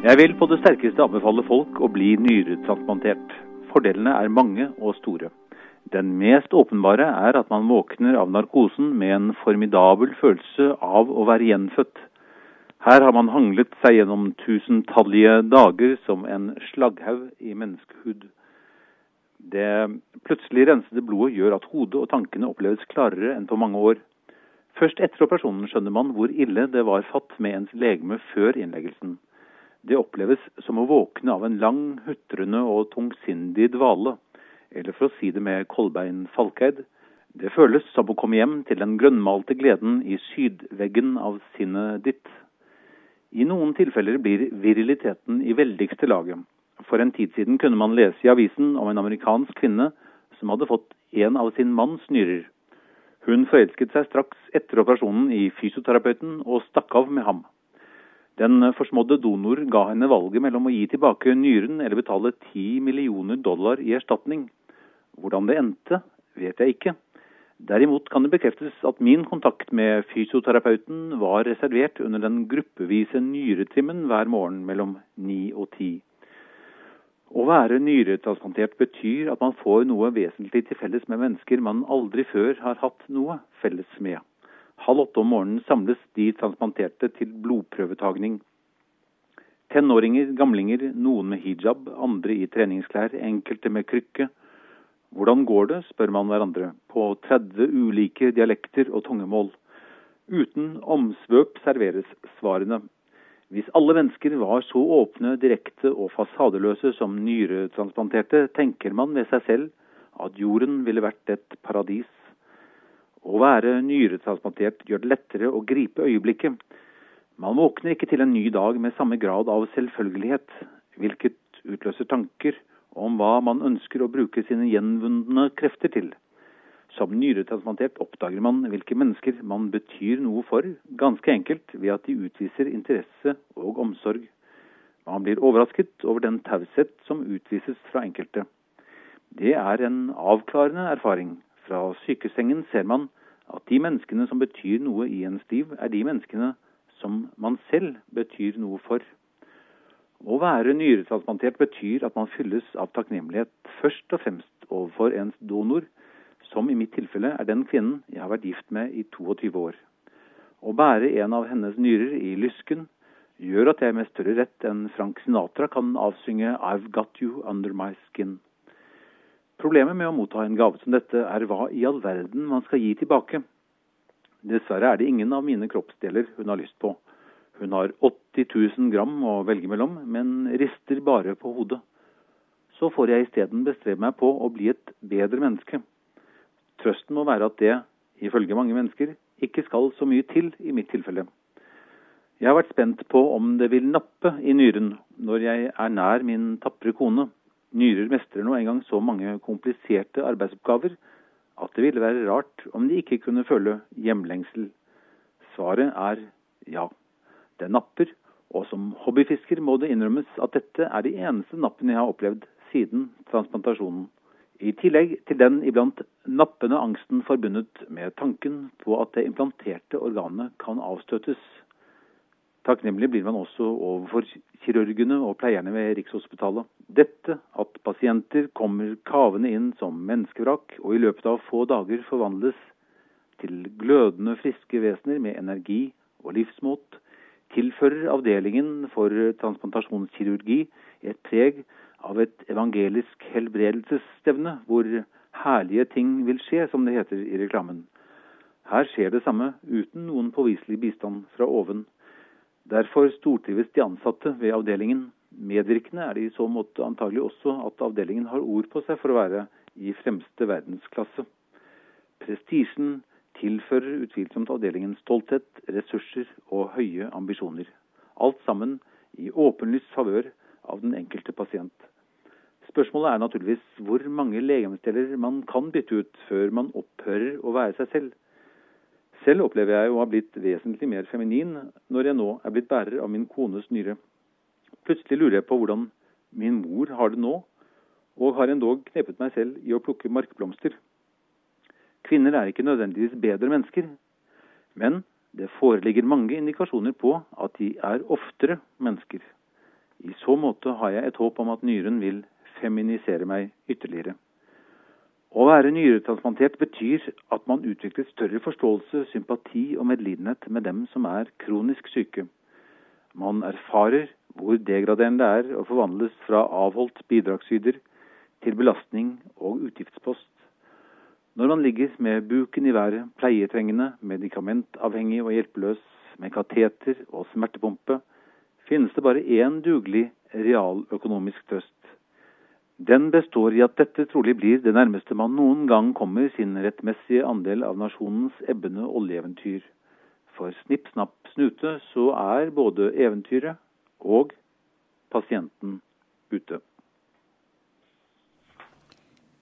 Jeg vil på det sterkeste anbefale folk å bli nyretransplantert. Fordelene er mange og store. Den mest åpenbare er at man våkner av narkosen med en formidabel følelse av å være gjenfødt. Her har man hanglet seg gjennom tusentallige dager som en slagghaug i menneskehud. Det plutselig rensede blodet gjør at hodet og tankene oppleves klarere enn på mange år. Først etter operasjonen skjønner man hvor ille det var fatt med ens legeme før innleggelsen. Det oppleves som å våkne av en lang, hutrende og tungsindig dvale. Eller for å si det med Kolbein Falkeid, det føles som å komme hjem til den grønnmalte gleden i sydveggen av sinnet ditt. I noen tilfeller blir viriliteten i veldigste laget. For en tid siden kunne man lese i avisen om en amerikansk kvinne som hadde fått en av sin manns nyrer. Hun forelsket seg straks etter operasjonen i fysioterapeuten og stakk av med ham. Den forsmådde donor ga henne valget mellom å gi tilbake nyren eller betale ti millioner dollar i erstatning. Hvordan det endte, vet jeg ikke. Derimot kan det bekreftes at min kontakt med fysioterapeuten var reservert under den gruppevise nyretrimmen hver morgen mellom ni og ti. Å være nyretransplantert betyr at man får noe vesentlig til felles med mennesker man aldri før har hatt noe felles med. Halv åtte om morgenen samles de transplanterte til blodprøvetagning. Tenåringer, gamlinger, noen med hijab, andre i treningsklær, enkelte med krykke. Hvordan går det, spør man hverandre, på 30 ulike dialekter og tungemål. Uten omsvøp serveres svarene. Hvis alle mennesker var så åpne, direkte og fasadeløse som nyretransplanterte, tenker man ved seg selv at jorden ville vært et paradis. Å være nyretransplantert gjør det lettere å gripe øyeblikket. Man våkner ikke til en ny dag med samme grad av selvfølgelighet, hvilket utløser tanker om hva man ønsker å bruke sine gjenvundne krefter til. Som nyretransplantert oppdager man hvilke mennesker man betyr noe for, ganske enkelt ved at de utviser interesse og omsorg. Man blir overrasket over den taushet som utvises fra enkelte. Det er en avklarende erfaring. Fra sykesengen ser man at de menneskene som betyr noe i ens liv, er de menneskene som man selv betyr noe for. Å være nyretransplantert betyr at man fylles av takknemlighet først og fremst overfor ens donor, som i mitt tilfelle er den kvinnen jeg har vært gift med i 22 år. Å bære en av hennes nyrer i lysken gjør at jeg med større rett enn Frank Sinatra kan avsynge I've Got You Under My Skin. Problemet med å motta en gave som dette er hva i all verden man skal gi tilbake. Dessverre er det ingen av mine kroppsdeler hun har lyst på. Hun har 80 000 gram å velge mellom, men rister bare på hodet. Så får jeg isteden bestrebe meg på å bli et bedre menneske. Trøsten må være at det, ifølge mange mennesker, ikke skal så mye til i mitt tilfelle. Jeg har vært spent på om det vil nappe i nyren når jeg er nær min tapre kone. Nyrer mestrer nå engang så mange kompliserte arbeidsoppgaver at det ville være rart om de ikke kunne føle hjemlengsel. Svaret er ja. Det napper, og som hobbyfisker må det innrømmes at dette er de eneste nappene jeg har opplevd siden transplantasjonen. I tillegg til den iblant nappende angsten forbundet med tanken på at det implanterte organet kan avstøtes. Takknemlig blir man også overfor kirurgene og pleierne ved Rikshospitalet. Dette at pasienter kommer kavende inn som menneskevrak og i løpet av få dager forvandles til glødende friske vesener med energi og livsmot, tilfører avdelingen for transplantasjonskirurgi et preg av et evangelisk helbredelsesstevne, hvor herlige ting vil skje, som det heter i reklamen. Her skjer det samme, uten noen påviselig bistand fra oven. Derfor stortrives de ansatte ved avdelingen. Medvirkende er det i så måte antagelig også at avdelingen har ord på seg for å være i fremste verdensklasse. Prestisjen tilfører utvilsomt avdelingen stolthet, ressurser og høye ambisjoner. Alt sammen i åpenlyst favør av den enkelte pasient. Spørsmålet er naturligvis hvor mange legemsdeler man kan bytte ut før man opphører å være seg selv. Selv opplever jeg å ha blitt vesentlig mer feminin når jeg nå er blitt bærer av min kones nyre. Plutselig lurer jeg på hvordan min mor har det nå, og har endog knepet meg selv i å plukke markblomster. Kvinner er ikke nødvendigvis bedre mennesker, men det foreligger mange indikasjoner på at de er oftere mennesker. I så måte har jeg et håp om at nyren vil feminisere meg ytterligere. Å være nyretransplantert betyr at man utvikler større forståelse, sympati og medlidenhet med dem som er kronisk syke. Man erfarer hvor degraderende det er å forvandles fra avholdt bidragsyter til belastning og utgiftspost. Når man ligger med buken i været, pleietrengende, medikamentavhengig og hjelpeløs, med kateter og smertepumpe, finnes det bare én dugelig realøkonomisk trøst. Den består i at dette trolig blir det nærmeste man noen gang kommer sin rettmessige andel av nasjonens ebbende oljeeventyr. For snipp, snapp, snute så er både eventyret og pasienten ute.